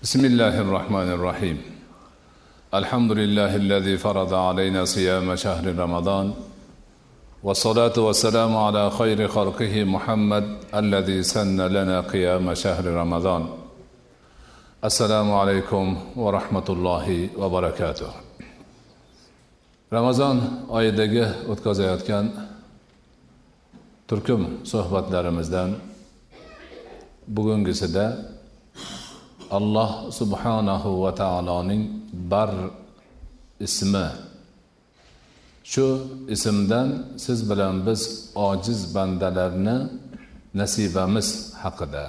بسم الله الرحمن الرحيم. الحمد لله الذي فرض علينا صيام شهر رمضان والصلاة والسلام على خير خلقه محمد الذي سن لنا قيام شهر رمضان. السلام عليكم ورحمة الله وبركاته. ramazon oyidagi o'tkazayotgan turkum suhbatlarimizdan bugungisida alloh subhanahu va taoloning bar ismi. Shu ismdan siz bilan biz ojiz bandalarni nasibamiz haqida.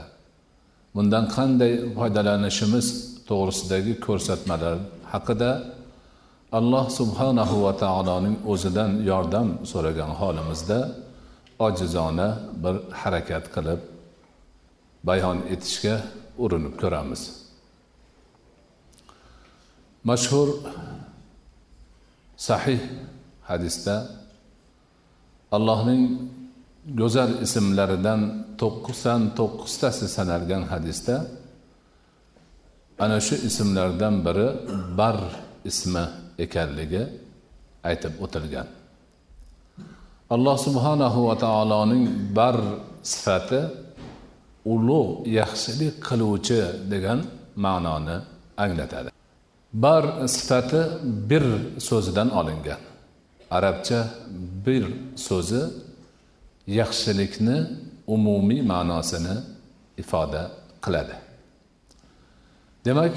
Bundan qanday foydalanishimiz to'g'risidagi ko'rsatmalar haqida alloh subhanahu va taoloning o'zidan yordam so'ragan holimizda ojizona bir harakat qilib bayon etishga urinib ko'ramiz. Mashhur sahih hadisda allohning go'zal ismlaridan to'qson to'qqiztasi sanalgan hadisda ana shu ismlardan biri bar ismi ekanligi aytib o'tilgan. Alloh subhanahu va taoloning bar sifati ulug' yaxshilik qiluvchi degan ma'noni anglatadi. Bar sifati bir so'zidan olingan. Arabcha bir so'zi yaxshilikni umumiy ma'nosini ifoda qiladi. Demak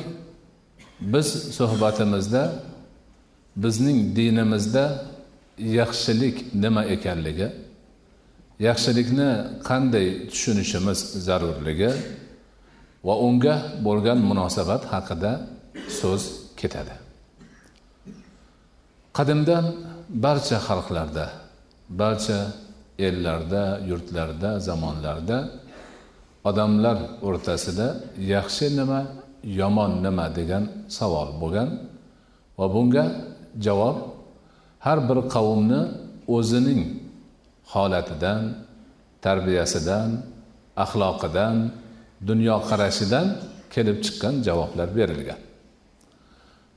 biz suhbatimizda bizning dinimizda yaxshilik nima ekanligi yaxshilikni qanday tushunishimiz zarurligi va unga bo'lgan munosabat haqida so'z ketadi. Qadimdan barcha xalqlarda barcha ellarda yurtlarda zamonlarda odamlar o'rtasida yaxshi nima yomon nima degan savol bo'lgan va bunga javob har bir qavmni o'zining holatidan tarbiyasidan axloqidan dunyoqarashidan kelib chiqqan javoblar berilgan.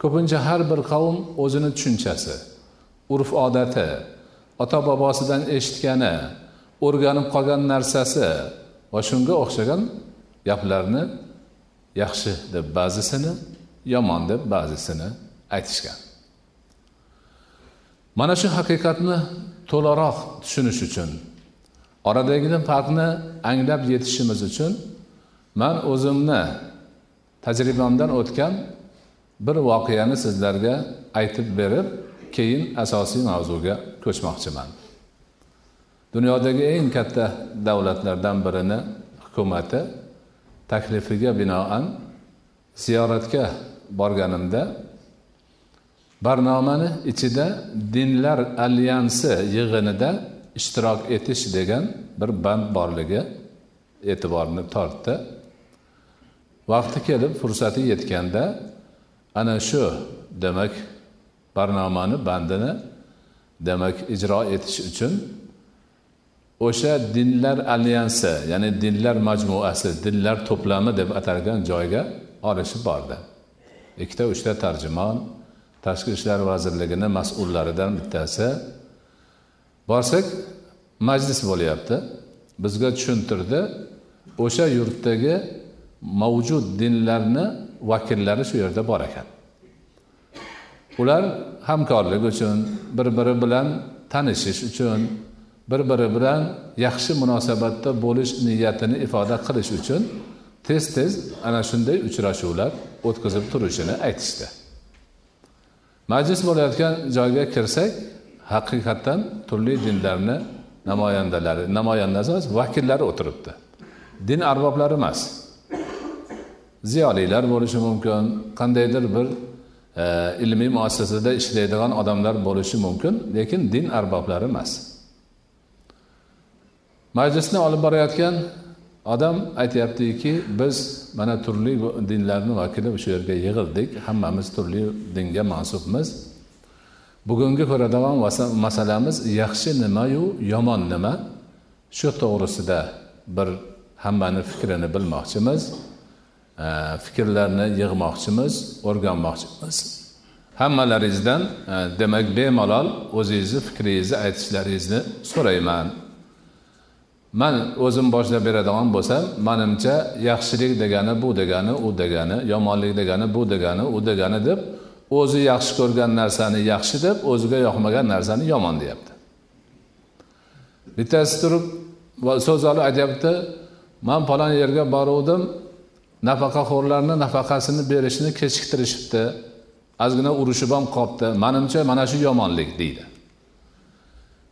Ko'pincha har bir qavm o'zini tushunchasi urf odati ota bobosidan eshitgani o'rganib qolgan narsasi va shunga o'xshagan gaplarni yaxshi deb ba'zisini yomon deb ba'zisini aytishgan. Mana shu haqiqatni to'laroq tushunish uchun. Oradagi farqni anglab yetishimiz uchun man o'zimni tajribamdan o'tgan bir voqeani sizlarga aytib berib keyin asosiy mavzuga ko'chmoqchiman. Dunyodagi eng katta davlatlardan birini hukumati taklifiga binoan ziyoratga borganimda barnomani ichida dinlar alyansi yig'inida ishtirok etish degan bir band borligi e'tiborni tortdi. Vaqti kelib fursati yetganda ana shu demak barnomani bandini demak ijro etish uchun o'sha dinlar alyansi ya'ni dinlar majmuasi dinlar to'plami deb atalgan joyga olishib bordi. Ikkita uchta tarjimon tashqi ishlar vazirligini mas'ullaridan bittasi. Borsak majlis bo'lyapti. Bizga tushuntirdi o'sha yurtdagi mavjud dinlarni vakillari shu yerda bor ekan. Ular hamkorlik uchun bir biri bilan tanishish uchun bir biri bilan yaxshi munosabatda bo'lish niyatini ifoda qilish uchun tez tez ana shunday uchrashuvlar o'tkazib turishini aytishdi. Majlis bo'layotgan joyga kirsak haqiqatdan turli dinlarni namoyandalari namoyandasi emas vakillari o'tiribdi. Din arboblari emas. Ziyolilar bo'lishi mumkin qandaydir bir e, ilmiy muassasada ishlaydigan odamlar bo'lishi mumkin lekin din arboblari emas. Majlisni olib borayotgan odam aytyaptiki biz mana turli dinlarni vakili o'sha yerga yig'ildik. Hammamiz turli dinga mansubmiz. Bugungi ko'radigan masalamiz yaxshi nimayu yomon nima? Shu to'g'risida bir hammani fikrini bilmoqchimiz e, fikrlarni yig'moqchimiz o'rganmoqchimiz. Hammalaringizdan e, demak bemalol o'zingizni fikringizni aytishlaringizni so'rayman. Man o'zim boshlab beradigan bo'lsam manimcha yaxshilik degani bu degani u degani yomonlik degani bu degani u degani deb o'zi yaxshi ko'rgan narsani yaxshi deb o'ziga yoqmagan narsani yomon deyapti. Bittasi turib so'z olib aytyapti man falon yerga boruvdim nafaqaxo'rlarni nafaqasini berishni kechiktirishibdi. Ozgina urushib ham qolibdi manimcha mana shu yomonlik deydi.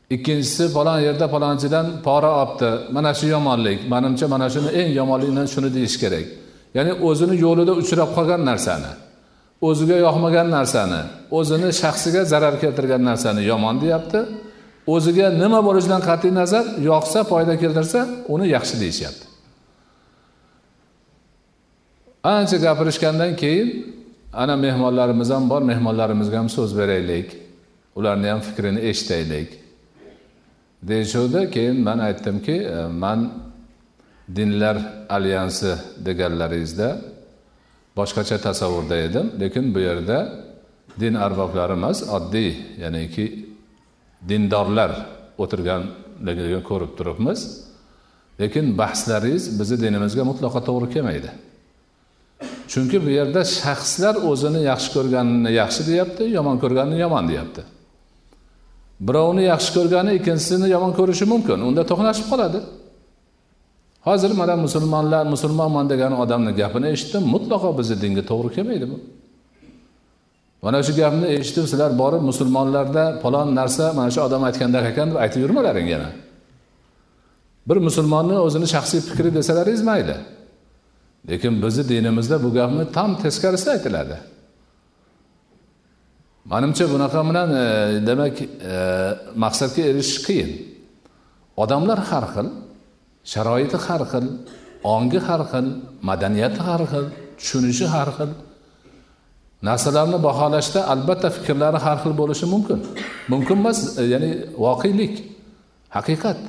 Ikkinchisi falon yerda falonchidan pora olibdi mana shu yomonlik manimcha mana shuni eng yomonligini shuni deyish kerak ya'ni o'zini yo'lida uchrab qolgan narsani o'ziga yoqmagan narsani o'zini shaxsiga zarar keltirgan narsani yomon deyapti o'ziga nima bo'lishidan qat'iy nazar yoqsa foyda keltirsa uni yaxshi deyishyapti ancha gapirishgandan keyin ana mehmonlarimiz ham bor mehmonlarimizga ham so'z beraylik ularni ham fikrini eshitaylik deyishuvdi. Keyin man aytdimki e, man dinlar alyansi deganlaringizda boshqacha tasavvurda edim. Lekin bu yerda din arboblari emas oddiy ya'niki dindorlar o'tirganligini ko'rib turibmiz. Lekin bahslaringiz bizni dinimizga mutlaqo to'g'ri kelmaydi. Chunki bu yerda shaxslar o'zini yaxshi ko'rganini yaxshi deyapti yomon ko'rganini yomon deyapti. Birovni yaxshi ko'rgani ikkinchisini yomon ko'rishi mumkin. Unda to'qnashib qoladi. Hozir mana musulmonlar musulmonman degan odamni gapini eshitdim. Mutlaqo bizni dinga to'g'ri kelmaydi bu. Mana shu gapni eshitib sizlar borib musulmonlarda falon narsa mana shu odam aytgandek ekan deb aytib yurmalaring yana. Bir musulmonni o'zini shaxsiy fikri desalaringiz mayli. Lekin bizni dinimizda bu gapni tam teskarisi aytiladi manimcha bunaqa bilan e, demak e, maqsadga erishish qiyin. Odamlar har xil sharoiti har xil ongi har xil madaniyati har xil tushunishi har xil. Narsalarni baholashda albatta fikrlari har xil bo'lishi mumkin. Mumkin emas e, ya'ni voqelik haqiqat.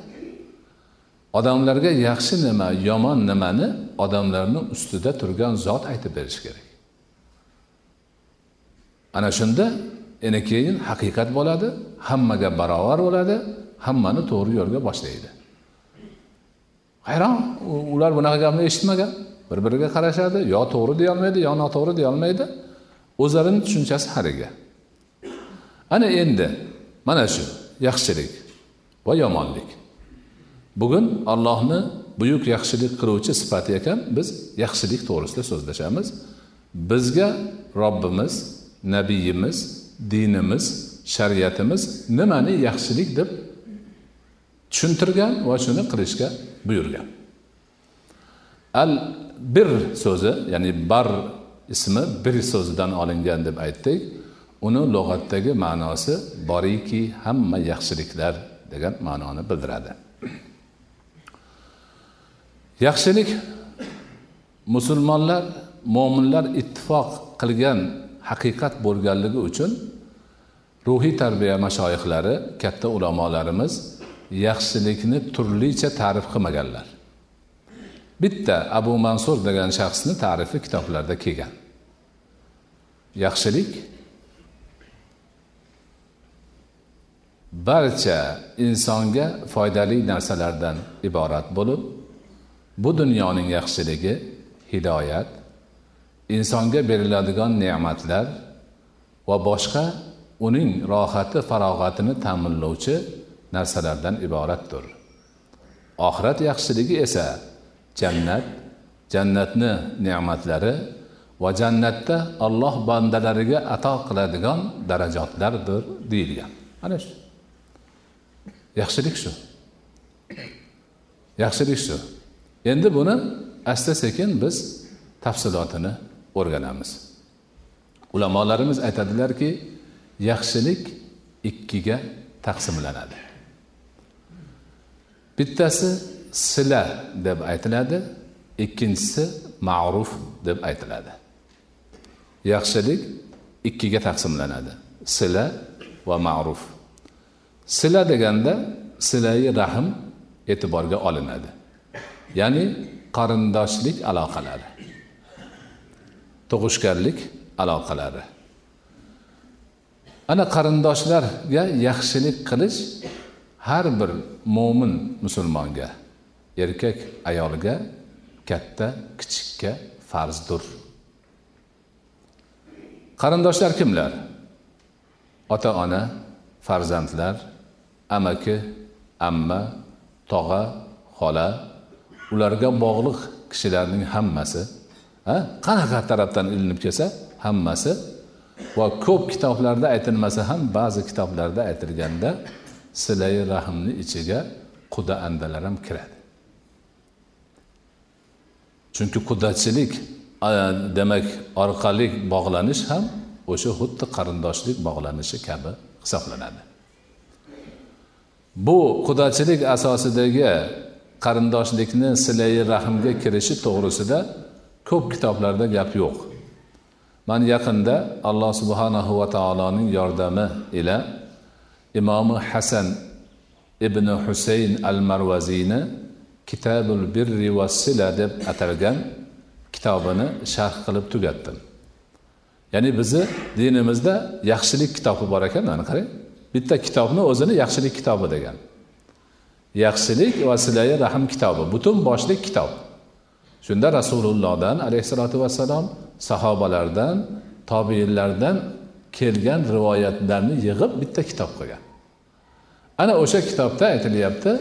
Odamlarga yaxshi nima yomon nimani odamlarni ustida turgan zot aytib berishi kerak. Ana shunda yana keyin haqiqat bo'ladi hammaga barobar bo'ladi hammani to'g'ri yo'lga boshlaydi. Hayron ular bunaqa gapni eshitmagan. Bir biriga qarashadi yo to'g'ri deyolmaydi yo noto'g'ri deyolmaydi. O'zlarini tushunchasi hariga ana endi mana shu yaxshilik va yomonlik. Bugun allohni buyuk yaxshilik qiluvchi sifati ekan biz yaxshilik to'g'risida so'zlashamiz. Bizga robbimiz nabiyimiz dinimiz shariatimiz nimani yaxshilik deb tushuntirgan va shuni qilishga buyurgan. Al bir so'zi ya'ni bar ismi bir so'zidan olingan deb aytdik. Uni lug'atdagi ma'nosi boriki hamma yaxshiliklar degan ma'noni bildiradi. Yaxshilik musulmonlar mo'minlar ittifoq qilgan haqiqat bo'lganligi uchun ruhiy tarbiya mashoyihlari katta ulamolarimiz yaxshilikni turlicha ta'rif qilmaganlar. Bitta abu mansur degan shaxsni tarifi kitoblarda kelgan. Yaxshilik barcha insonga foydali narsalardan iborat bo'lib bu dunyoning yaxshiligi hidoyat insonga beriladigan ne'matlar va boshqa uning rohati farog'atini ta'minlovchi narsalardan iboratdir. Oxirat yaxshiligi esa jannat jannatni ne'matlari va jannatda alloh bandalariga ato qiladigan darajotlardir deyilgan. Ana shu. Yaxshilik shu. Yaxshilik shu. Endi buni asta sekin biz tafsilotini o'rganamiz. Ulamolarimiz aytadilarki yaxshilik ikkiga taqsimlanadi. Bittasi sila deb aytiladi ikkinchisi ma'ruf deb aytiladi. Yaxshilik ikkiga taqsimlanadi sila va ma'ruf. Sila deganda silai rahm e'tiborga olinadi ya'ni qarindoshlik aloqalari. Tug'ishganlik aloqalari. Ana qarindoshlarga yaxshilik qilish har bir mo'min musulmonga erkak ayolga katta kichikka farzdur. Qarindoshlar kimlar? Ota ona farzandlar amaki amma tog'a xola ularga bog'liq kishilarning hammasi qanaqa tarafdan ilinib kelsa hammasi va ko'p kitoblarda aytilmasa ham ba'zi kitoblarda aytilganda silai rahmni ichiga quda andalar ham kiradi. Chunki qudachilik demak orqali bog'lanish ham o'sha xuddi qarindoshlik bog'lanishi kabi hisoblanadi. Bu qudachilik asosidagi qarindoshlikni silai rahmga kirishi to'g'risida ko'p kitoblarda gap yo'q. Man yaqinda alloh subhanahu va taoloning yordami ila imomi hasan ibn husayn al marvaziyni kitabul birri va sila deb atalgan kitobini sharh qilib tugatdim. Ya'ni bizni dinimizda yaxshilik kitobi bor ekan mana qarang. Bitta kitobni o'zini yaxshilik kitobi degan. Yaxshilik va silai rahm kitobi butun boshli kitob. Shunda rasulullohdan alayhissalotu vassalom sahobalardan tobiinlardan kelgan rivoyatlarni yig'ib bitta kitob qilgan ana o'sha kitobda aytilyapti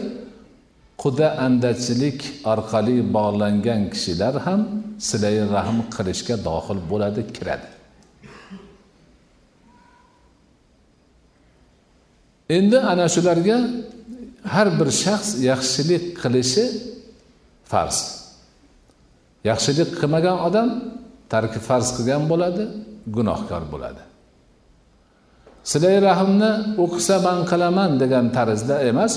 quda andachilik orqali bog'langan kishilar ham silai rahm qilishga dohil bo'ladi kiradi. Endi ana shularga har bir shaxs yaxshilik qilishi farz. Yaxshilik qilmagan odam tarki farz qilgan bo'ladi gunohkor bo'ladi. Silay rahmni u qilsa man qilaman degan tarzda emas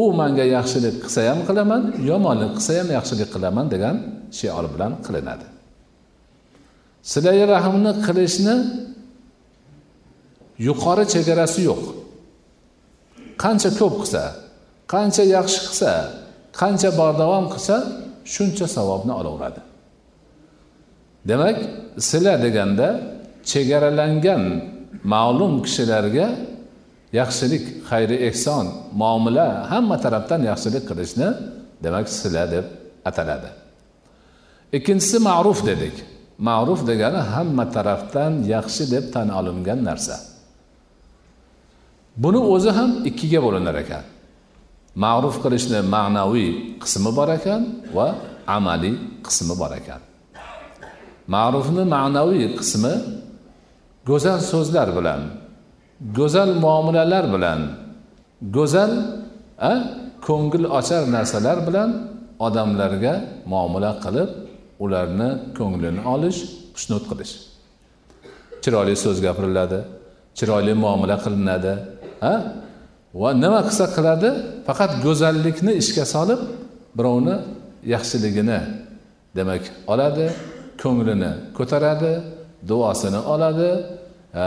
u manga yaxshilik qilsa ham qilaman yomonlik qilsa ham yaxshilik qilaman degan shior bilan qilinadi. Silay rahmni qilishni yuqori chegarasi yo'q. Qancha ko'p qilsa qancha yaxshi qilsa qancha bardavom qilsa shuncha savobni olaveradi. Demak sila deganda chegaralangan ma'lum kishilarga yaxshilik xayri ehson muomala hamma tarafdan yaxshilik qilishni demak sila deb ataladi. Ikkinchisi ma'ruf dedik. Ma'ruf degani hamma tarafdan yaxshi deb tan olingan narsa. Buni o'zi ham ikkiga bo'linar ekan. Ma'ruf qilishni ma'naviy qismi bor ekan va amaliy qismi bor ekan. Ma'rufni ma'naviy qismi go'zal so'zlar bilan go'zal muomalalar bilan go'zal a ko'ngil ochar narsalar bilan odamlarga muomala qilib ularni ko'nglini olish xushnud qilish. Chiroyli so'z gapiriladi chiroyli muomala qilinadi ha va nima qilsa qiladi? Faqat go'zallikni ishga solib birovni yaxshiligini demak oladi ko'nglini ko'taradi duosini oladi e,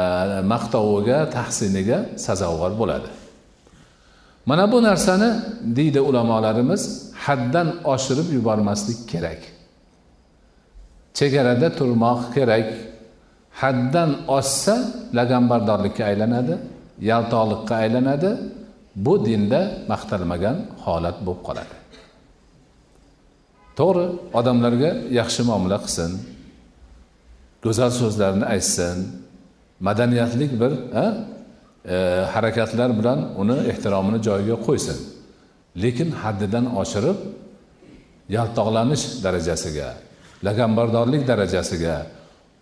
maqtoviga tahsiniga sazovor bo'ladi. Mana bu narsani deydi ulamolarimiz haddan oshirib yubormaslik kerak. Chegarada turmoq kerak. Haddan oshsa laganbardorlikka aylanadi. Yaltoqlikqa aylanadi. Bu dinda maqtalmagan holat bo'lib qoladi. To'g'ri odamlarga yaxshi muomala qilsin go'zal so'zlarni aytsin madaniyatlik bir e, harakatlar bilan uni ehtiromini joyiga qo'ysin. Lekin haddidan oshirib yaltoqlanish darajasiga laganbardorlik darajasiga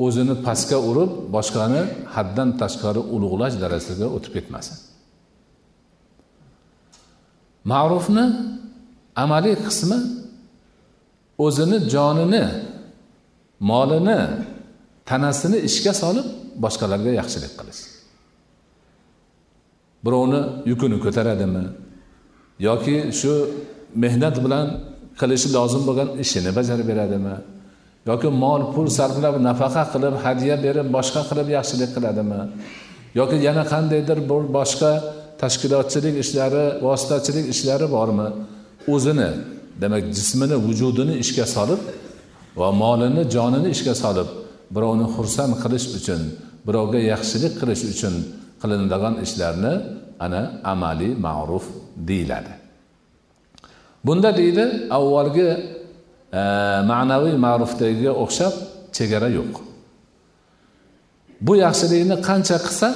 o'zini pastga urib boshqani haddan tashqari ulug'lash darajasiga o'tib ketmasin. Ma'rufni amaliy qismi o'zini jonini molini tanasini ishga solib boshqalarga yaxshilik qilish. Birovni yukini ko'taradimi? Yoki shu mehnat bilan qilishi lozim bo'lgan ishini bajarib beradimi? Yoki mol pul sarflab nafaqa qilib hadya berib boshqa qilib yaxshilik qiladimi? Yoki yana qandaydir bir boshqa tashkilotchilik ishlari vositachilik ishlari bormi? O'zini demak jismini vujudini ishga solib va molini jonini ishga solib birovni xursand qilish uchun birovga yaxshilik qilish uchun qilinadigan ishlarni ana amaliy ma'ruf deyiladi. Bunda deydi avvalgi ma'naviy ma'rufdagiga o'xshab chegara yo'q. Bu yaxshilikni qancha qilsa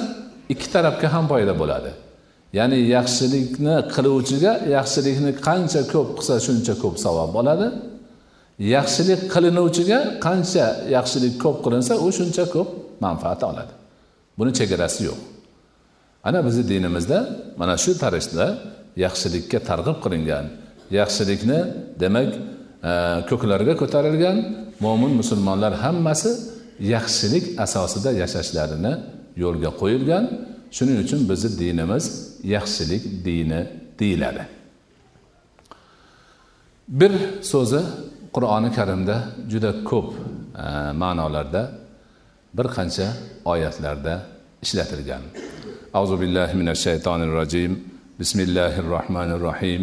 ikki tarafga ham foyda bo'ladi. Ya'ni yaxshilikni qiluvchiga yaxshilikni qancha ko'p qilsa shuncha ko'p savob bo'ladi yaxshilik qilinuvchiga qancha yaxshilik ko'p qilinsa u shuncha ko'p manfaat oladi. Buni chegarasi yo'q. Ana bizni dinimizda mana shu tarzda yaxshilikka targ'ib qilingan yaxshilikni demak ko'klarga ko'tarilgan mo'min musulmonlar hammasi yaxshilik asosida yashashlarini yo'lga qo'yilgan. Shuning uchun bizni dinimiz yaxshilik dini deyiladi. Bir so'zi qur'oni karimda juda ko'p e, ma'nolarda bir qancha oyatlarda ishlatilgan. Auzu billahi minash shaytonir rojim bismillahir rohmanir rohim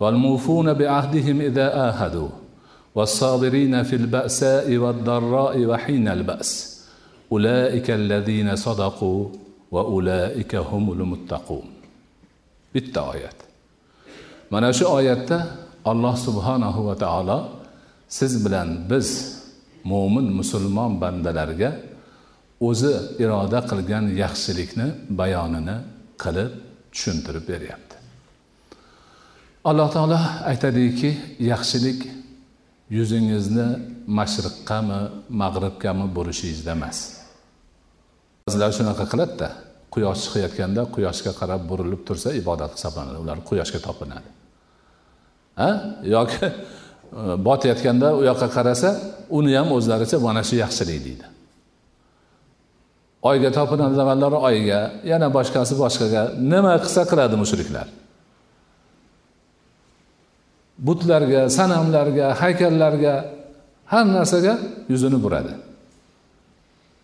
والموفون بعهدهم إذا آهدوا والصابرين في البأساء والضراء وحين البأس أولئك الذين صدقوا وأولئك هم المتقون بالتآيات mana shu oyatda alloh subhanahu va taolo siz bilan biz mo'min musulmon bandalarga o'zi iroda qilgan yaxshilikni bayonini qilib tushuntirib beryapti Alloh taolo aytadiki yaxshilik yuzingizni mashriqqami mag'ribgami burishingizda emas. Ba'zilar shunaqa qiladida quyosh chiqayotganda quyoshga qarab burilib tursa ibodat hisoblanadi ular quyoshga topinadi. Ha? Yoki e, botayotganda u yoqqa qarasa uni ham o'zlaricha mana shu yaxshilik deydi. Oyga topinadiganlar oyga yana boshqasi boshqaga nima qilsa qiladi mushriklar? Butlarga sanamlarga haykallarga har narsaga yuzini buradi.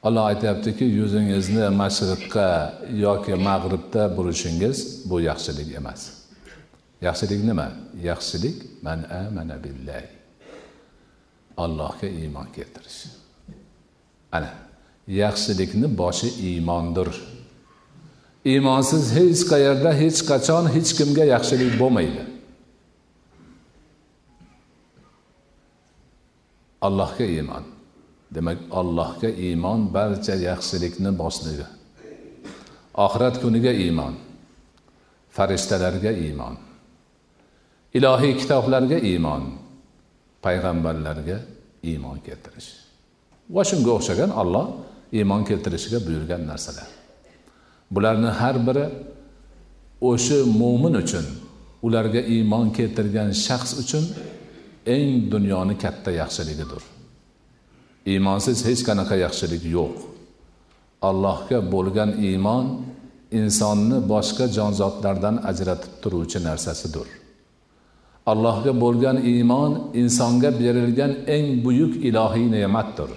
Olloh aytyaptiki yuzingizni mashriqqa yoki mag'ribda burishingiz bu yaxshilik emas. Yaxshilik nima? Yaxshilik man amana billahi. Allohga iymon keltirish. Ana yaxshilikni boshi iymondir. Iymonsiz hech qayerda hech qachon hech kimga yaxshilik bo'lmaydi. Allohga iymon. Demak allohga iymon barcha yaxshilikni boshlig'i. Oxirat kuniga iymon. Farishtalarga iymon. Ilohiy kitoblarga iymon. Payg'ambarlarga iymon keltirish. Va shunga o'xshagan olloh iymon keltirishga buyurgan narsalar. Bularni har biri o'sha mo'min uchun ularga iymon keltirgan shaxs uchun eng dunyoni katta yaxshiligidir. Iymonsiz hech qanaqa yaxshilik yo'q. Allohga bo'lgan iymon insonni boshqa jonzotlardan ajratib turuvchi narsasidir. Allohga bo'lgan iymon insonga berilgan eng buyuk ilohiy ne'matdir.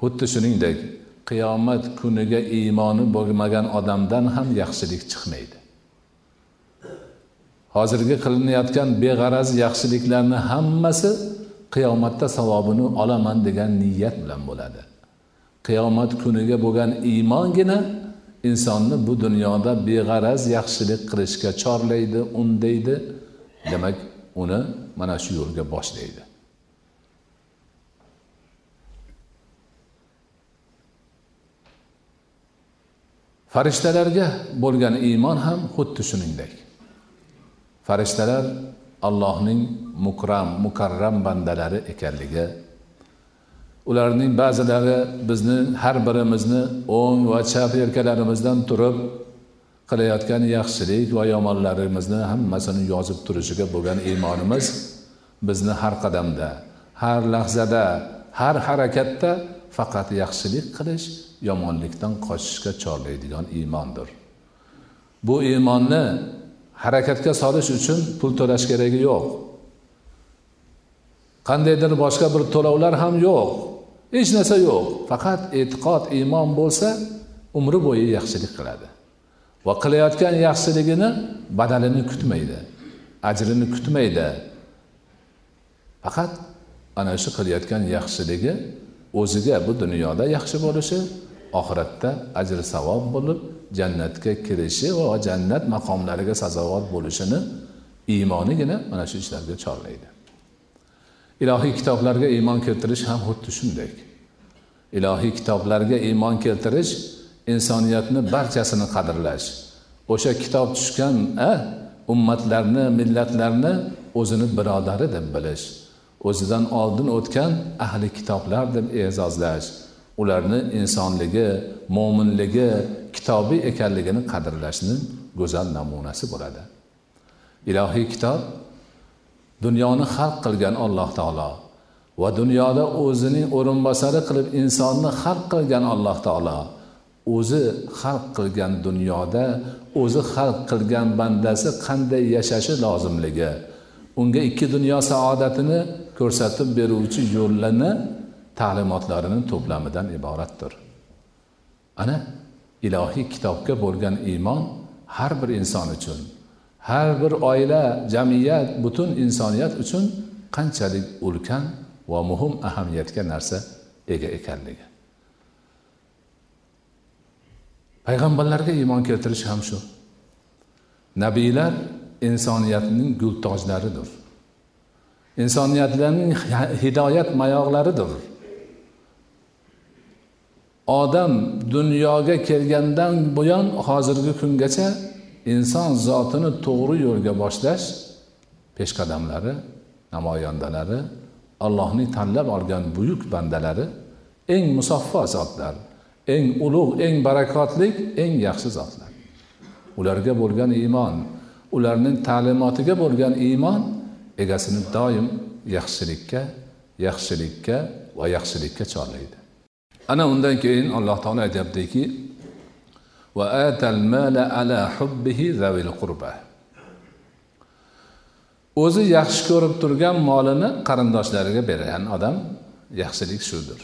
Xuddi shuningdek qiyomat kuniga iymoni bo'lmagan odamdan ham yaxshilik chiqmaydi. Hozirgi qilinayotgan beg'araz yaxshiliklarni hammasi qiyomatda savobini olaman degan niyat bilan bo'ladi. Qiyomat kuniga bo'lgan iymongina insonni bu dunyoda beg'araz yaxshilik qilishga chorlaydi undaydi. Demak uni mana shu yo'lga boshlaydi. Farishtalarga bo'lgan iymon ham xuddi shuningdek. Farishtalar allohning mukram mukarram bandalari ekanligi. Ularning ba'zilari bizni har birimizni o'ng va chap yelkalarimizdan turib qilayotgan yaxshilik va yomonlarimizni hammasini yozib turishiga bo'lgan iymonimiz bizni har qadamda har lahzada har harakatda faqat yaxshilik qilish yomonlikdan qochishga chorlaydigan iymondir. Bu iymonni harakatga solish uchun pul to'lash keragi yo'q. Qandaydir boshqa bir to'lovlar ham yo'q. Hech narsa yo'q. Faqat e'tiqod iymon bo'lsa umri bo'yi yaxshilik qiladi. Va qilayotgan yaxshiligini badalini kutmaydi ajrini kutmaydi. Faqat ana shu qilayotgan yaxshiligi o'ziga bu dunyoda yaxshi bo'lishi oxiratda ajr savob bo'lib jannatga kirishi va jannat maqomlariga sazovor bo'lishini iymonigina mana shu ishlarga chorlaydi. Ilohiy kitoblarga iymon keltirish ham xuddi shunday. Ilohiy kitoblarga iymon keltirish insoniyatni barchasini qadrlash o'sha kitob tushgan a ummatlarni millatlarni o'zini birodari deb bilish o'zidan oldin o'tgan ahli kitoblar deb e'zozlash ularni insonligi mo'minligi kitobiy ekanligini qadrlashni go'zal namunasi bo'ladi. Ilohiy kitob dunyoni xalq qilgan alloh taolo va dunyoda o'zining o'rinbosari qilib insonni xalq qilgan alloh taolo o'zi xalq qilgan dunyoda o'zi xalq qilgan bandasi qanday yashashi lozimligi unga ikki dunyo saodatini ko'rsatib beruvchi yo'llarni ta'limotlarini to'plamidan iboratdir. Ana ilohiy kitobga bo'lgan iymon har bir inson uchun har bir oila jamiyat butun insoniyat uchun qanchalik ulkan va muhim ahamiyatga narsa ega ekanligi. Payg'ambarlarga iymon keltirish ham shu. Nabiylar insoniyatning gultojlaridir. Insoniyatlarning hidoyat mayoqlaridir. Odam dunyoga kelgandan buyon hozirgi kungacha inson zotini to'g'ri yo'lga boshlash peshqadamlari namoyandalari allohning tanlab olgan buyuk bandalari eng musaffo zotlar eng ulug' eng barakotlik eng yaxshi zotlar. Ularga bo'lgan iymon ularning ta'limotiga bo'lgan iymon egasini doim yaxshilikka yaxshilikka va yaxshilikka chorlaydi. Ana undan keyin alloh taolo aytyaptiki va atal mala ala hubbihi zavil qurba. O'zi yaxshi ko'rib turgan molini qarindoshlariga bergan odam yaxshilik shudir.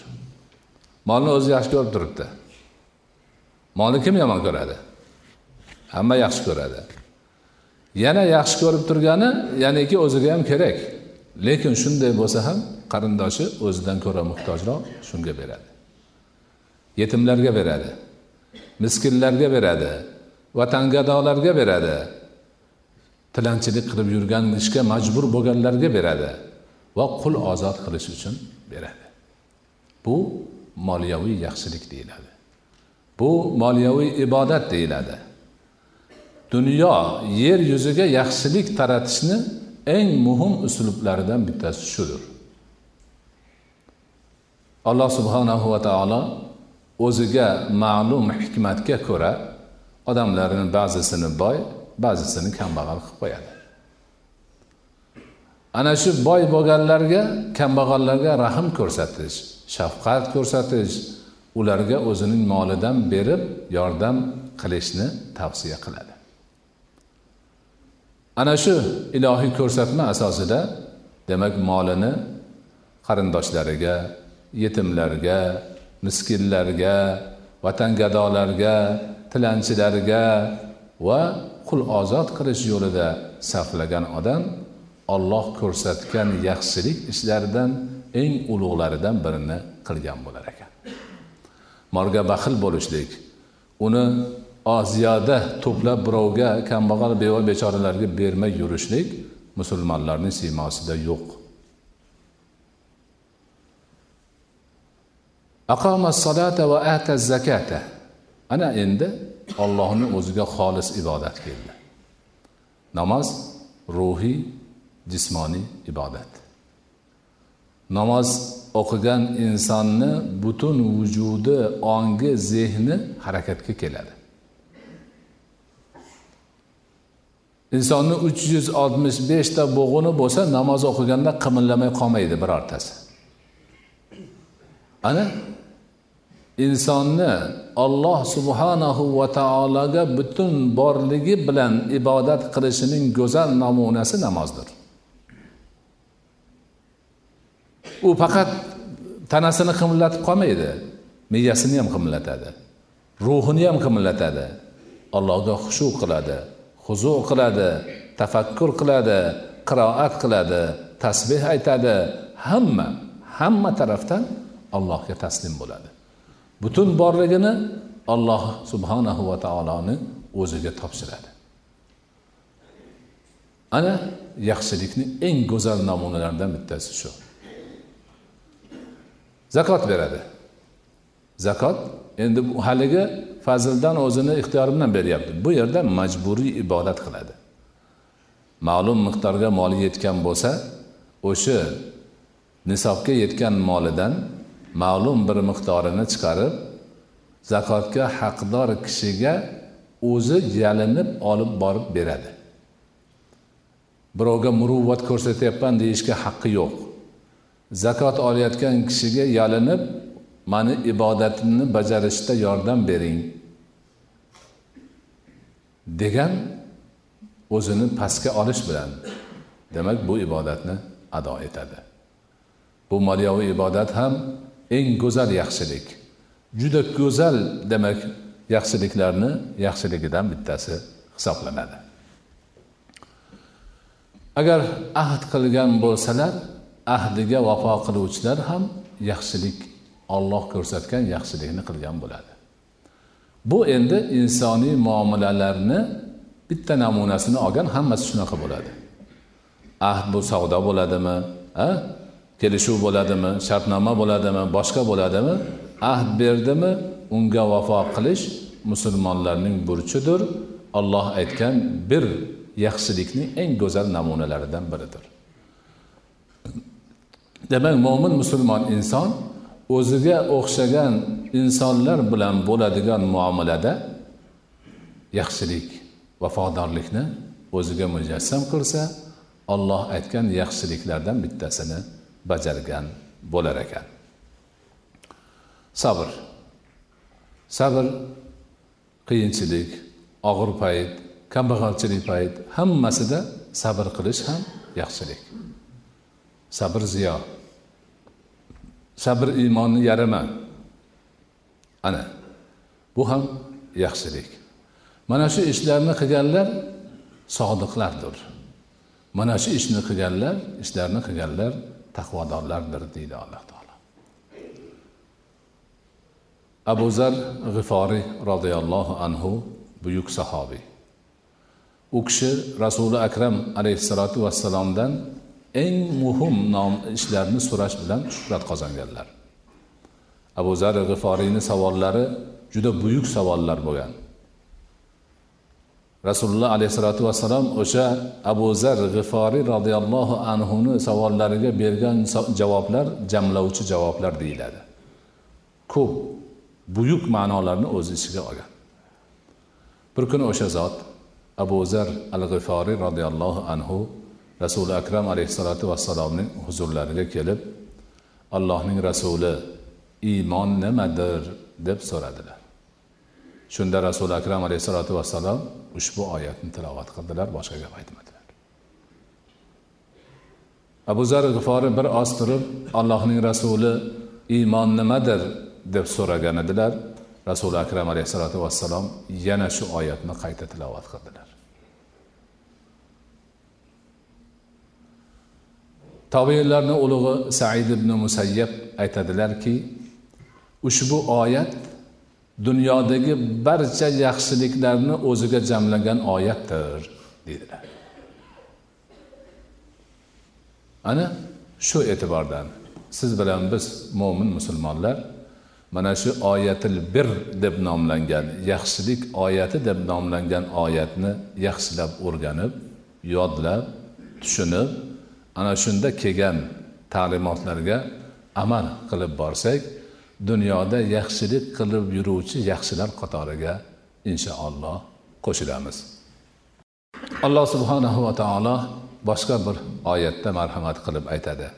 Molni o'zi yaxshi ko'rib turibdi. Molni kim yomon ko'radi? Hamma yaxshi ko'radi. Yana yaxshi ko'rib turgani ya'niki o'ziga ham kerak. Lekin shunday bo'lsa ham qarindoshi o'zidan ko'ra muhtojroq shunga beradi. Yetimlarga beradi miskinlarga beradi vatangadolarga beradi tilanchilik qilib yurgan ishga majbur bo'lganlarga beradi va qul ozod qilish uchun beradi. Bu moliyaviy yaxshilik deyiladi. Bu moliyaviy ibodat deyiladi. Dunyo yer yuziga yaxshilik taratishni eng muhim uslublaridan bittasi shudir. Alloh subhanahu va taolo o'ziga ma'lum hikmatga ko'ra odamlarni ba'zisini boy ba'zisini kambag'al qilib qo'yadi. Ana shu boy bo'lganlarga kambag'allarga rahm ko'rsatish shafqat ko'rsatish ularga o'zining molidan berib yordam qilishni tavsiya qiladi. Ana shu ilohiy ko'rsatma asosida demak molini qarindoshlariga yetimlarga miskinlarga vatangadolarga tilanchilarga va qul ozod qilish yo'lida sarflagan odam olloh ko'rsatgan yaxshilik ishlaridan eng ulug'laridan birini qilgan bo'lar ekan. Molga baxil bo'lishlik uni oziyoda to'plab birovga kambag'al beva bechoralarga bermay yurishlik musulmonlarning siymosida yo'q. Va ata zakata ana endi ollohni o'ziga xolis ibodat keldi. Namoz ruhiy jismoniy ibodat. Namoz o'qigan insonni butun vujudi ongi zehni harakatga keladi. Insonni uch yuz oltmish beshta bo'g'ini bo'lsa namoz o'qiganda qimirlamay qolmaydi birortasi. Ana insonni olloh subhanahu va taologa butun borligi bilan ibodat qilishining go'zal namunasi namozdir. U faqat tanasini qimillatib qolmaydi miyasini ham qimillatadi ruhini ham qimillatadi allohga xushu qiladi huzu qiladi tafakkur qiladi qiroat qiladi tasbeh aytadi hamma hamma tarafdan allohga taslim bo'ladi. Butun borligini alloh subhanahu va taoloni o'ziga topshiradi. Ana yaxshilikni eng go'zal namunalaridan bittasi shu. Zakot beradi. Zakot endi haligi fazldan o'zini ixtiyori bilan beryapti. Bu yerda majburiy ibodat qiladi. Ma'lum miqdorga moli yetgan bo'lsa o'sha nisobga yetgan molidan ma'lum bir miqdorini chiqarib zakotga haqdor kishiga o'zi yalinib olib borib beradi. Birovga muruvvat ko'rsatyapman deyishga haqqi yo'q. Zakot olayotgan kishiga yalinib mani ibodatimni bajarishda yordam bering degan o'zini pastga olish bilan demak bu ibodatni ado etadi. Bu moliyaviy ibodat ham eng go'zal yaxshilik. Juda go'zal demak yaxshiliklarni yaxshiligidan bittasi hisoblanadi. Agar ahd qilgan bo'lsalar ahdiga vafo qiluvchilar ham yaxshilik olloh ko'rsatgan yaxshilikni qilgan bo'ladi. Bu endi insoniy muomalalarni bitta namunasini olgan hammasi shunaqa bo'ladi. Ahd bu savdo bo'ladimi a? Kelishuv bo'ladimi shartnoma bo'ladimi boshqa bo'ladimi? Ahd berdimi? Unga vafo qilish musulmonlarning burchidir. Olloh aytgan bir yaxshilikning eng go'zal namunalaridan biridir. Demak mo'min musulmon inson o'ziga o'xshagan insonlar bilan bo'ladigan muomalada yaxshilik vafodorlikni o'ziga mujassam qilsa olloh aytgan yaxshiliklardan bittasini bajargan bo'lar ekan. Sabr. Sabr qiyinchilik og'ir payt kambag'alchilik payt hammasida sabr qilish ham yaxshilik. Sabr ziyo. Sabr iymonni yarimi ana bu ham yaxshilik. Mana shu ishlarni qilganlar sodiqlardir. Mana shu ishni qilganlar ishlarni qilganlar taqvodorlardir deydi alloh taolo. Abu zar g'iforiy roziyallohu anhu buyuk sahobiy. U kishi rasuli akram alayhissalotu vassalomdan eng muhim nom ishlarni so'rash bilan shuhrat qozonganlar. Abu zar g'iforiyni savollari juda buyuk savollar bo'lgan. Rasululloh alayhissalotu vassalom o'sha abu zar g'iforiy roziyallohu anhuni savollariga bergan javoblar jamlovchi javoblar deyiladi. Ko'p buyuk ma'nolarni o'z ichiga olgan. Bir kuni o'sha zot abu zar al g'iforiy roziyallohu anhu rasuli akram alayhissalotu vassalomning huzurlariga kelib allohning rasuli iymon nimadir deb so'radilar. Shunda rasuli akram alayhissalotu vassalom ushbu oyatni tilovat qildilar boshqa gap aytmadilar. Abu zar g'ifori bir oz turib allohning rasuli iymon nimadir deb so'ragan edilar. Rasuli akram alayhissalotu vassalom yana shu oyatni qayta tilovat qildilar. Tobeinlarni ulug'i said ibn musayyab aytadilarki ushbu oyat dunyodagi barcha yaxshiliklarni o'ziga jamlagan oyatdir deydilar. Ana shu e'tibordan siz bilan biz mo'min musulmonlar mana shu oyatil bir deb nomlangan yaxshilik oyati deb nomlangan oyatni yaxshilab o'rganib yodlab tushunib ana shunda kelgan ta'limotlarga amal qilib borsak dunyoda yaxshilik qilib yuruvchi yaxshilar qatoriga inshaalloh qo'shilamiz. Alloh subhanahu va taolo boshqa bir oyatda marhamat qilib aytadi.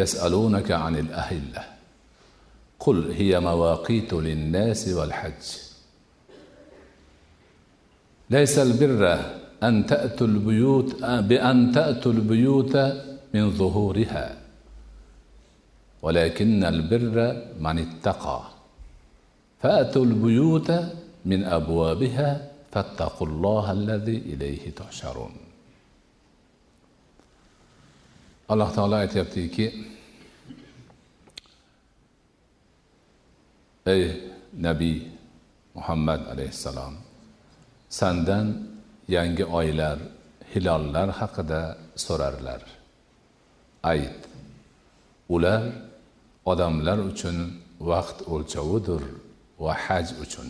Yasalunaka anil ahilla. Qul hiya mawaqitu linnasi val hajj laysa birra an ta'tul buyut bi an ta'tul buyuta min zuhuriha. ولكن البر من اتقى فأتوا البيوت من أبوابها فاتقوا الله الذي إليه تحشرون alloh taolo aytyaptiki ey nabiy muhammad alayhissalom sandan yangi oylar hilollar haqida so'rarlar ayt ular odamlar uchun vaqt o'lchovidir va haj uchun.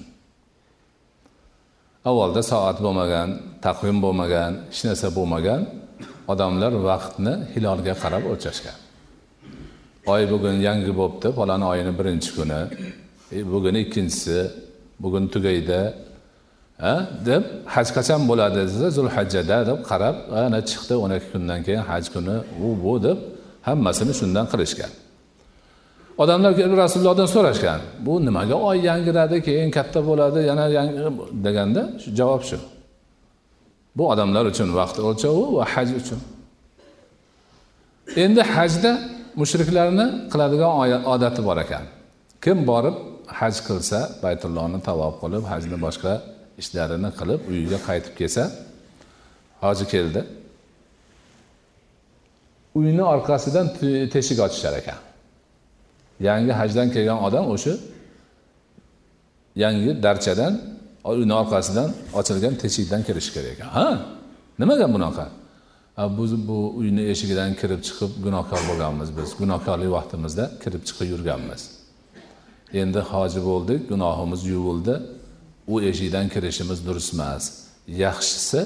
Avvalda soat bo'lmagan taqvim bo'lmagan hech narsa bo'lmagan odamlar vaqtni hilolga qarab o'lchashgan. Oy bugun yangi bo'libdi falon oyini birinchi kuni e, bugun ikkinchisi bugun tugaydi deb haj qachon bo'ladi desa zulhajjada deb qarab ana chiqdi o'n ikki kundan keyin haj kuni u bu deb hammasini shundan qilishgan. Odamlar kelib rasulullohdan so'rashgan bu nimaga oy yangiradi keyin katta bo'ladi yana yangi deganda shu javob shu. Bu odamlar uchun vaqt o'lchovi va haj uchun. Endi hajda mushriklarni qiladigan odati bor ekan. Kim borib haj qilsa baytullohni tavob qilib hajni boshqa ishlarini qilib uyiga qaytib kelsa hoji keldi. Uyni orqasidan teshik ochishar ekan. Yangi hajdan kelgan odam o'sha yangi darchadan uni orqasidan ochilgan teshikdan kirishi kerak ekan. Ha? Nimaga bunaqa? Biz bu uyni eshigidan kirib chiqib gunohkor bo'lganmiz biz. Gunohkorlik vaqtimizda kirib chiqib yurganmiz. Endi hoji bo'ldik gunohimiz yuvildi. U eshikdan kirishimiz durust emas. Yaxshisi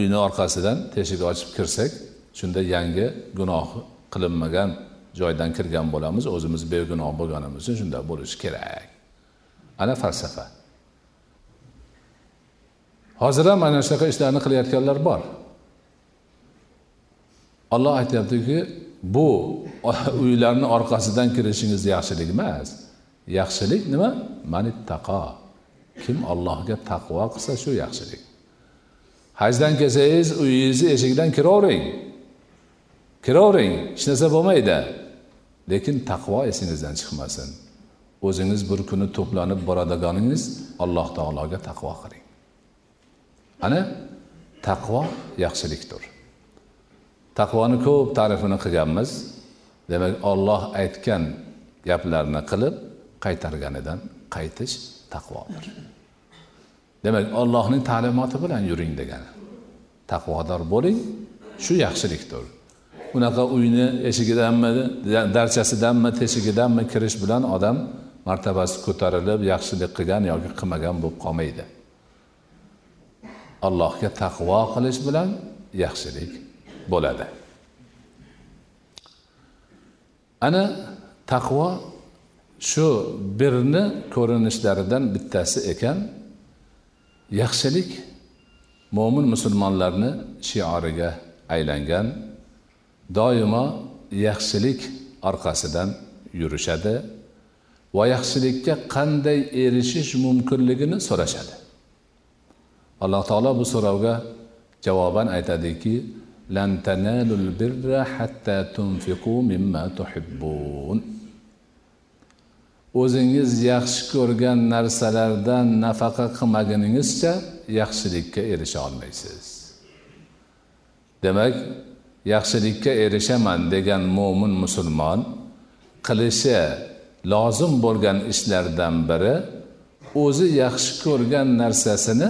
uyni orqasidan teshik ochib kirsak shunda yangi gunoh qilinmagan joydan kirgan bo'lamiz o'zimiz begunoh bo'lganimiz uchun shunday bo'lishi kerak. Ana falsafa. Hozir ham mana shunaqa ishlarni qilayotganlar bor. Olloh aytyaptiki bu uylarni orqasidan kirishingiz yaxshilik emas. Yaxshilik nima? Manittaqo kim ollohga taqvo qilsa shu yaxshilik. Hajdan kelsangiz uyingizni eshigidan kiravering. Kiravering hech narsa bo'lmaydi. Lekin taqvo esingizdan chiqmasin. O'zingiz bir kuni to'planib boradiganingiz alloh taologa taqvo qiling. Ana taqvo yaxshilikdir. Taqvoni ko'p ta'rifini qilganmiz. Demak olloh aytgan gaplarni qilib qaytarganidan qaytish taqvodir. Demak ollohning ta'limoti bilan yuring degani. Taqvodor bo'ling shu yaxshilikdir. Unaqa uyni eshigidanmi darchasidanmi teshigidanmi kirish bilan odam martabasi ko'tarilib yaxshilik qilgan yoki qilmagan bo'lib qolmaydi. Allohga taqvo qilish bilan yaxshilik bo'ladi. Ana taqvo shu birni ko'rinishlaridan bittasi ekan yaxshilik mo'min musulmonlarni shioriga aylangan doimo yaxshilik orqasidan yurishadi va yaxshilikka qanday erishish mumkinligini so'rashadi. Alloh taolo bu so'rovga javoban aytadiki lan tanalul birra hatta tunfiqu mimma tuhibbun. O'zingiz yaxshi ko'rgan narsalardan nafaqa qilmaguningizcha yaxshilikka erisha olmaysiz. Demak yaxshilikka erishaman degan mo'min musulmon qilishi lozim bo'lgan ishlardan biri o'zi yaxshi ko'rgan narsasini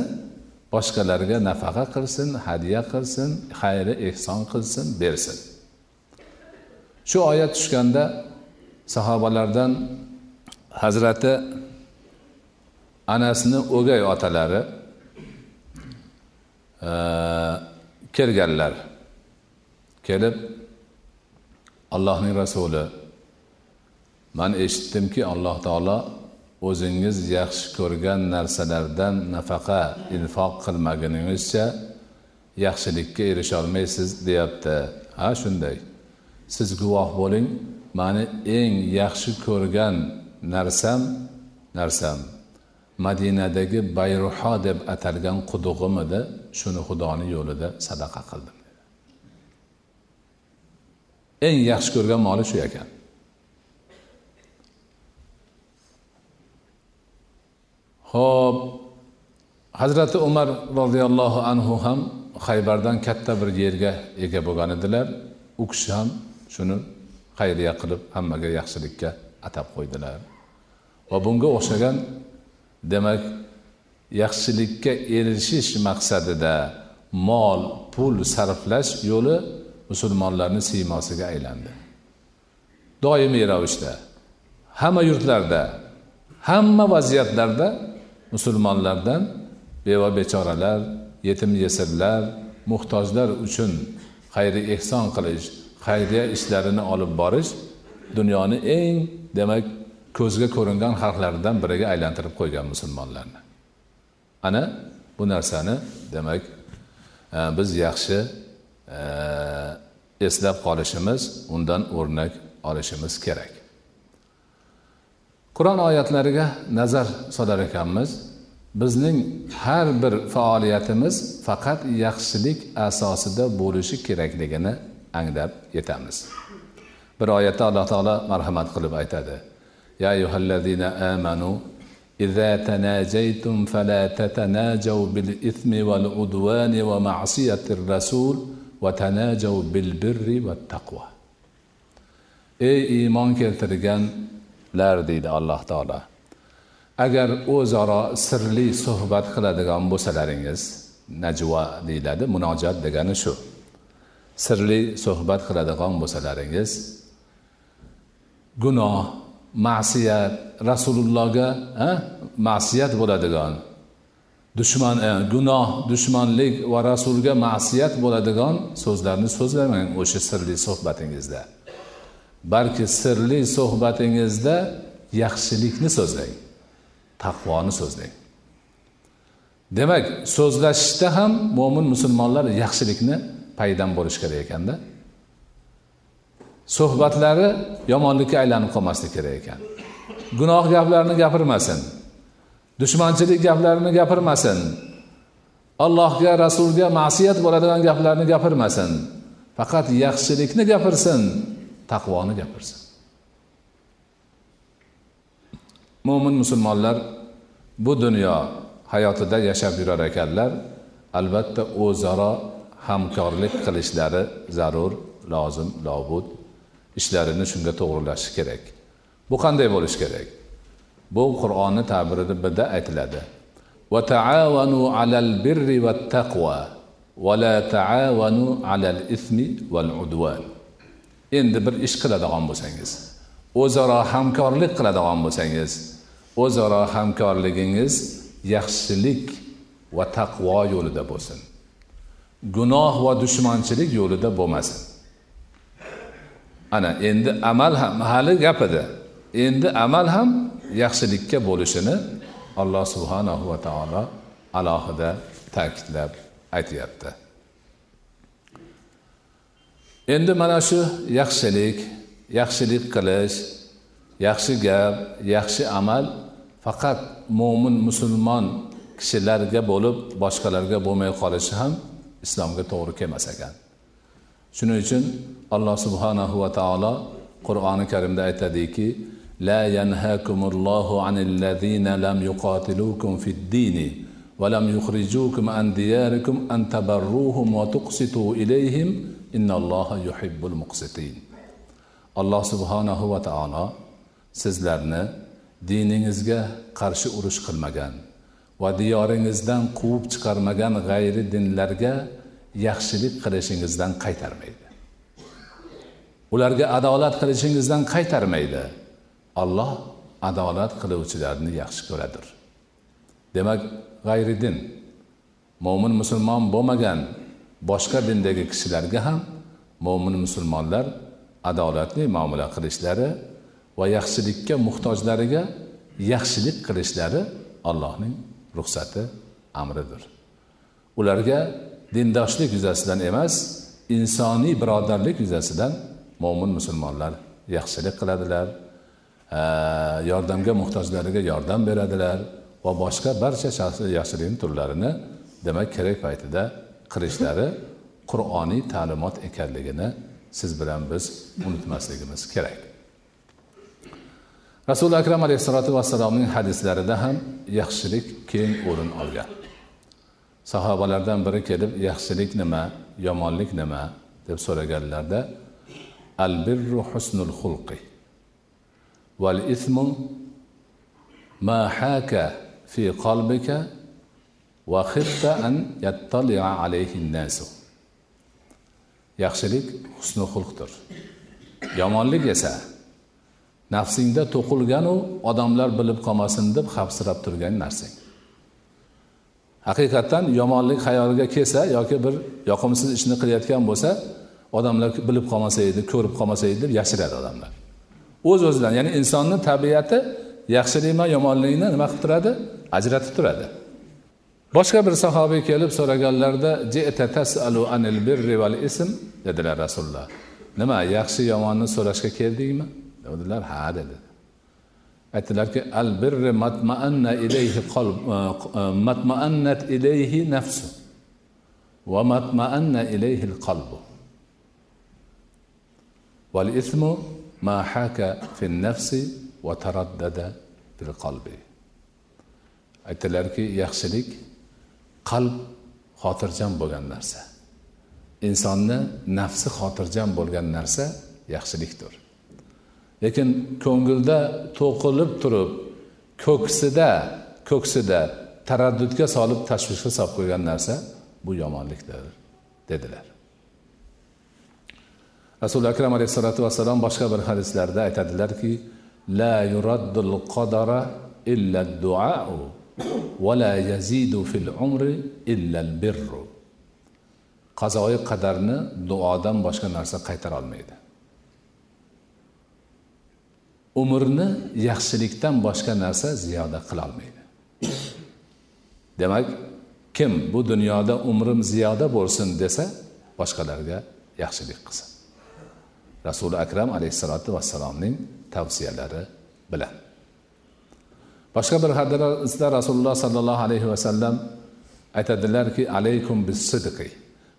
boshqalarga nafaqa qilsin hadya qilsin xayri ehson qilsin bersin. Shu oyat tushganda sahobalardan hazrati anasni o'gay otalari kelganlar. Kelib allohning rasuli man eshitdimki alloh taolo o'zingiz yaxshi ko'rgan narsalardan nafaqa infoq qilmaguningizcha yaxshilikka erisholmaysiz deyapti. Ha shunday. Siz guvoh bo'ling mani eng yaxshi ko'rgan narsam narsam madinadagi bayruho deb atalgan qudug'im edi shuni xudoni yo'lida sadaqa qildim. Eng yaxshi ko'rgan moli shu ekan. Ho'p hazrati umar roziyallohu anhu ham haybardan katta bir yerga ega bo'lgan edilar. U kishi ham shuni xayriya qilib hammaga yaxshilikka atab qo'ydilar. Va bunga o'xshagan demak yaxshilikka erishish maqsadida mol pul sarflash yo'li musulmonlarni siymosiga aylandi. Doimiy ravishda hamma yurtlarda hamma vaziyatlarda musulmonlardan beva bechoralar yetim yesirlar muhtojlar uchun xayri ehson qilish xayriya ishlarini olib borish dunyoni eng demak ko'zga ko'ringan xalqlaridan biriga aylantirib qo'ygan musulmonlarni. Ana bu narsani demak e, biz yaxshi eslab qolishimiz undan o'rnak olishimiz kerak qur'on oyatlariga nazar solar ekanmiz bizning har bir faoliyatimiz faqat yaxshilik asosida bo'lishi kerakligini anglab yetamiz bir oyatda alloh taolo marhamat qilib aytadi ya ayyuhallazina amanu إذا تناجيتم فلا تتناجوا بالإثم والعدوان ومعصية الرسول vatanajav bil birri va taqvo ey iymon keltirganlar deydi alloh taolo agar o'zaro sirli suhbat qiladigan bo'lsalaringiz najvo deyiladi munojat degani shu. Sirli suhbat qiladigan bo'lsalaringiz gunoh ma'siyat rasulullohga ma'siyat bo'ladigan dushman e, gunoh dushmanlik va rasulga ma'siyat bo'ladigan so'zlarni so'zlamang o'sha sirli suhbatingizda. Balki sirli suhbatingizda yaxshilikni so'zlang taqvoni so'zlang. Demak so'zlashishda ham mo'min musulmonlar yaxshilikni paydan bo'lishi kerak ekanda. Suhbatlari yomonlikka aylanib qolmasligi kerak ekan. Gunoh gaplarni gapirmasin. Dushmanchilik gaplarini gapirmasin. Allohga rasulga ma'siyat bo'ladigan gaplarni gapirmasin. Faqat yaxshilikni gapirsin taqvoni gapirsin. Mo'min musulmonlar bu dunyo hayotida yashab yurar ekanlar albatta o'zaro hamkorlik qilishlari zarur lozim lobud ishlarini shunga to'g'rilashi kerak. Bu qanday bo'lishi kerak? Bu qur'onni ta'birida bida aytiladi. Va taavanu alal birri va taqvo va la taavanu alal ismi val udvan endi bir ish qiladigan bo'lsangiz o'zaro hamkorlik qiladigan bo'lsangiz o'zaro hamkorligingiz yaxshilik va taqvo yo'lida bo'lsin. Gunoh va dushmanchilik yo'lida bo'lmasin. Ana endi amal ham hali gap edi. Endi amal ham yaxshilikka bo'lishini alloh subhanahu va taolo alohida ta'kidlab aytyapti. Endi mana shu yaxshilik yaxshilik qilish yaxshi gap yaxshi amal faqat mo'min musulmon kishilarga bo'lib boshqalarga bo'lmay qolishi ham islomga to'g'ri kelmas ekan. Shuning uchun alloh subhanahu va taolo qur'oni karimda aytadiki لا ينهاكم الله عن الذين لم يقاتلوكم في الدين ولم يخرجوكم عن دياركم أن تبروهم وتقسطوا إليهم إن الله يحب المقسطين alloh subhanahu va taolo sizlarni diningizga qarshi urush qilmagan va diyoringizdan quvib chiqarmagan g'ayri dinlarga yaxshilik qilishingizdan qaytarmaydi ularga adolat qilishingizdan qaytarmaydi Alloh adolat qiluvchilarni yaxshi ko'radir. Demak g'ayridin mo'min musulmon bo'lmagan boshqa dindagi kishilarga ham mo'min musulmonlar adolatli muomala qilishlari va yaxshilikka muhtojlariga yaxshilik qilishlari allohning ruxsati amridir. Ularga dindoshlik yuzasidan emas insoniy birodarlik yuzasidan mo'min musulmonlar yaxshilik qiladilar. Yordamga muhtojlariga yordam beradilar va boshqa barcha yaxshilikni turlarini demak kerak paytida qilishlari qur'oniy ta'limot ekanligini siz bilan biz unutmasligimiz kerak. Rasuli akram alayhissalotu vassalomning hadislarida ham yaxshilik keng o'rin olgan. Sahobalardan biri kelib yaxshilik nima? Yomonlik nima? deb so'raganlarida al birru husnul xulqi val ismu ma haka fi qalbika va xifta an yattali'a alayhi nasu yaxshilik husni xulqdir. Yomonlik esa nafsingda to'qilganu odamlar bilib qolmasin deb xavfsirab turgan narsang haqiqatdan yomonlik xayoliga kelsa yoki bir yoqimsiz ishni qilayotgan bo'lsa odamlar bilib qolmasa edi ko'rib qolmasa edi deb yashiradi odamlar. O'z o'zidan ya'ni insonni tabiati yaxshilikmi yomonlikni nima qilib turadi? Ajratib turadi. Boshqa bir sahobiy kelib so'raganlarida anil birri val ism dedilar rasululloh. Nima yaxshi yomonni so'rashga keldingmi? Dedilar ha dedi. Aytdilarki al birri matmaanna ilayhi qalb e, e, matmaannat ilayhi nafsu va matmaanna ilayhi qalbu. Val ismu ma haka fi nafsi va taraddada fil qalbi. Aytdilarki yaxshilik qalb xotirjam bo'lgan narsa. Insonni nafsi xotirjam bo'lgan narsa yaxshilikdir. Lekin ko'ngilda to'qilib turib ko'ksida ko'ksida taraddudga solib tashvishga solib qo'ygan narsa bu yomonlikdir dedilar. Rasuli akram alayhissalotu vassalom boshqa bir hadislarda aytadilarki la yuraddul qadara illa duau va la yazidu fil umri illa al birru qazoi qadarni duodan boshqa narsa qaytara olmaydi. Umrni yaxshilikdan boshqa narsa ziyoda qilolmaydi demak kim bu dunyoda umrim ziyoda bo'lsin desa boshqalarga yaxshilik qilsin. Rasuli akram alayhissalotu vassalomning tavsiyalari bilan. Boshqa bir hadisda rasululloh sollallohu alayhi vasallam aytadilarki alaykum bis sidqi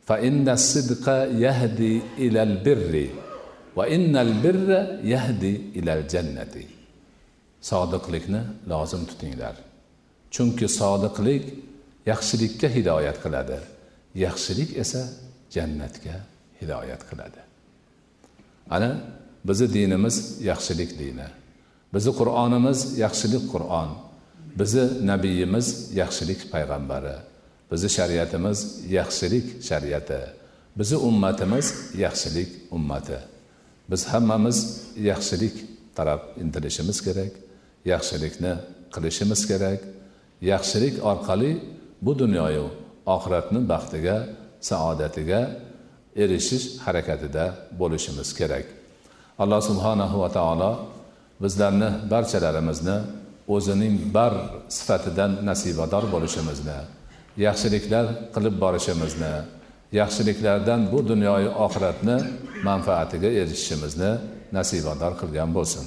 fa inna sidqa yahdi ilal birri va innal birra yahdi ilal jannati. Sodiqlikni lozim tutinglar. Chunki sodiqlik yaxshilikka hidoyat qiladi yaxshilik esa jannatga hidoyat qiladi. Ana bizni dinimiz yaxshilik dini. Bizni qur'onimiz yaxshilik qur'on. Bizni nabiyimiz yaxshilik payg'ambari. Bizni shariatimiz yaxshilik shariati. Bizni ummatimiz yaxshilik ummati. Biz hammamiz yaxshilik taraf intilishimiz kerak yaxshilikni qilishimiz kerak. Yaxshilik orqali bu dunyoyu oxiratni baxtiga saodatiga erishish harakatida bo'lishimiz kerak. Alloh subhanahu va taolo bizlarni barchalarimizni o'zining bar sifatidan nasibador bo'lishimizni yaxshiliklar qilib borishimizni yaxshiliklardan bu dunyoyu oxiratni manfaatiga erishishimizni nasibador qilgan bo'lsin.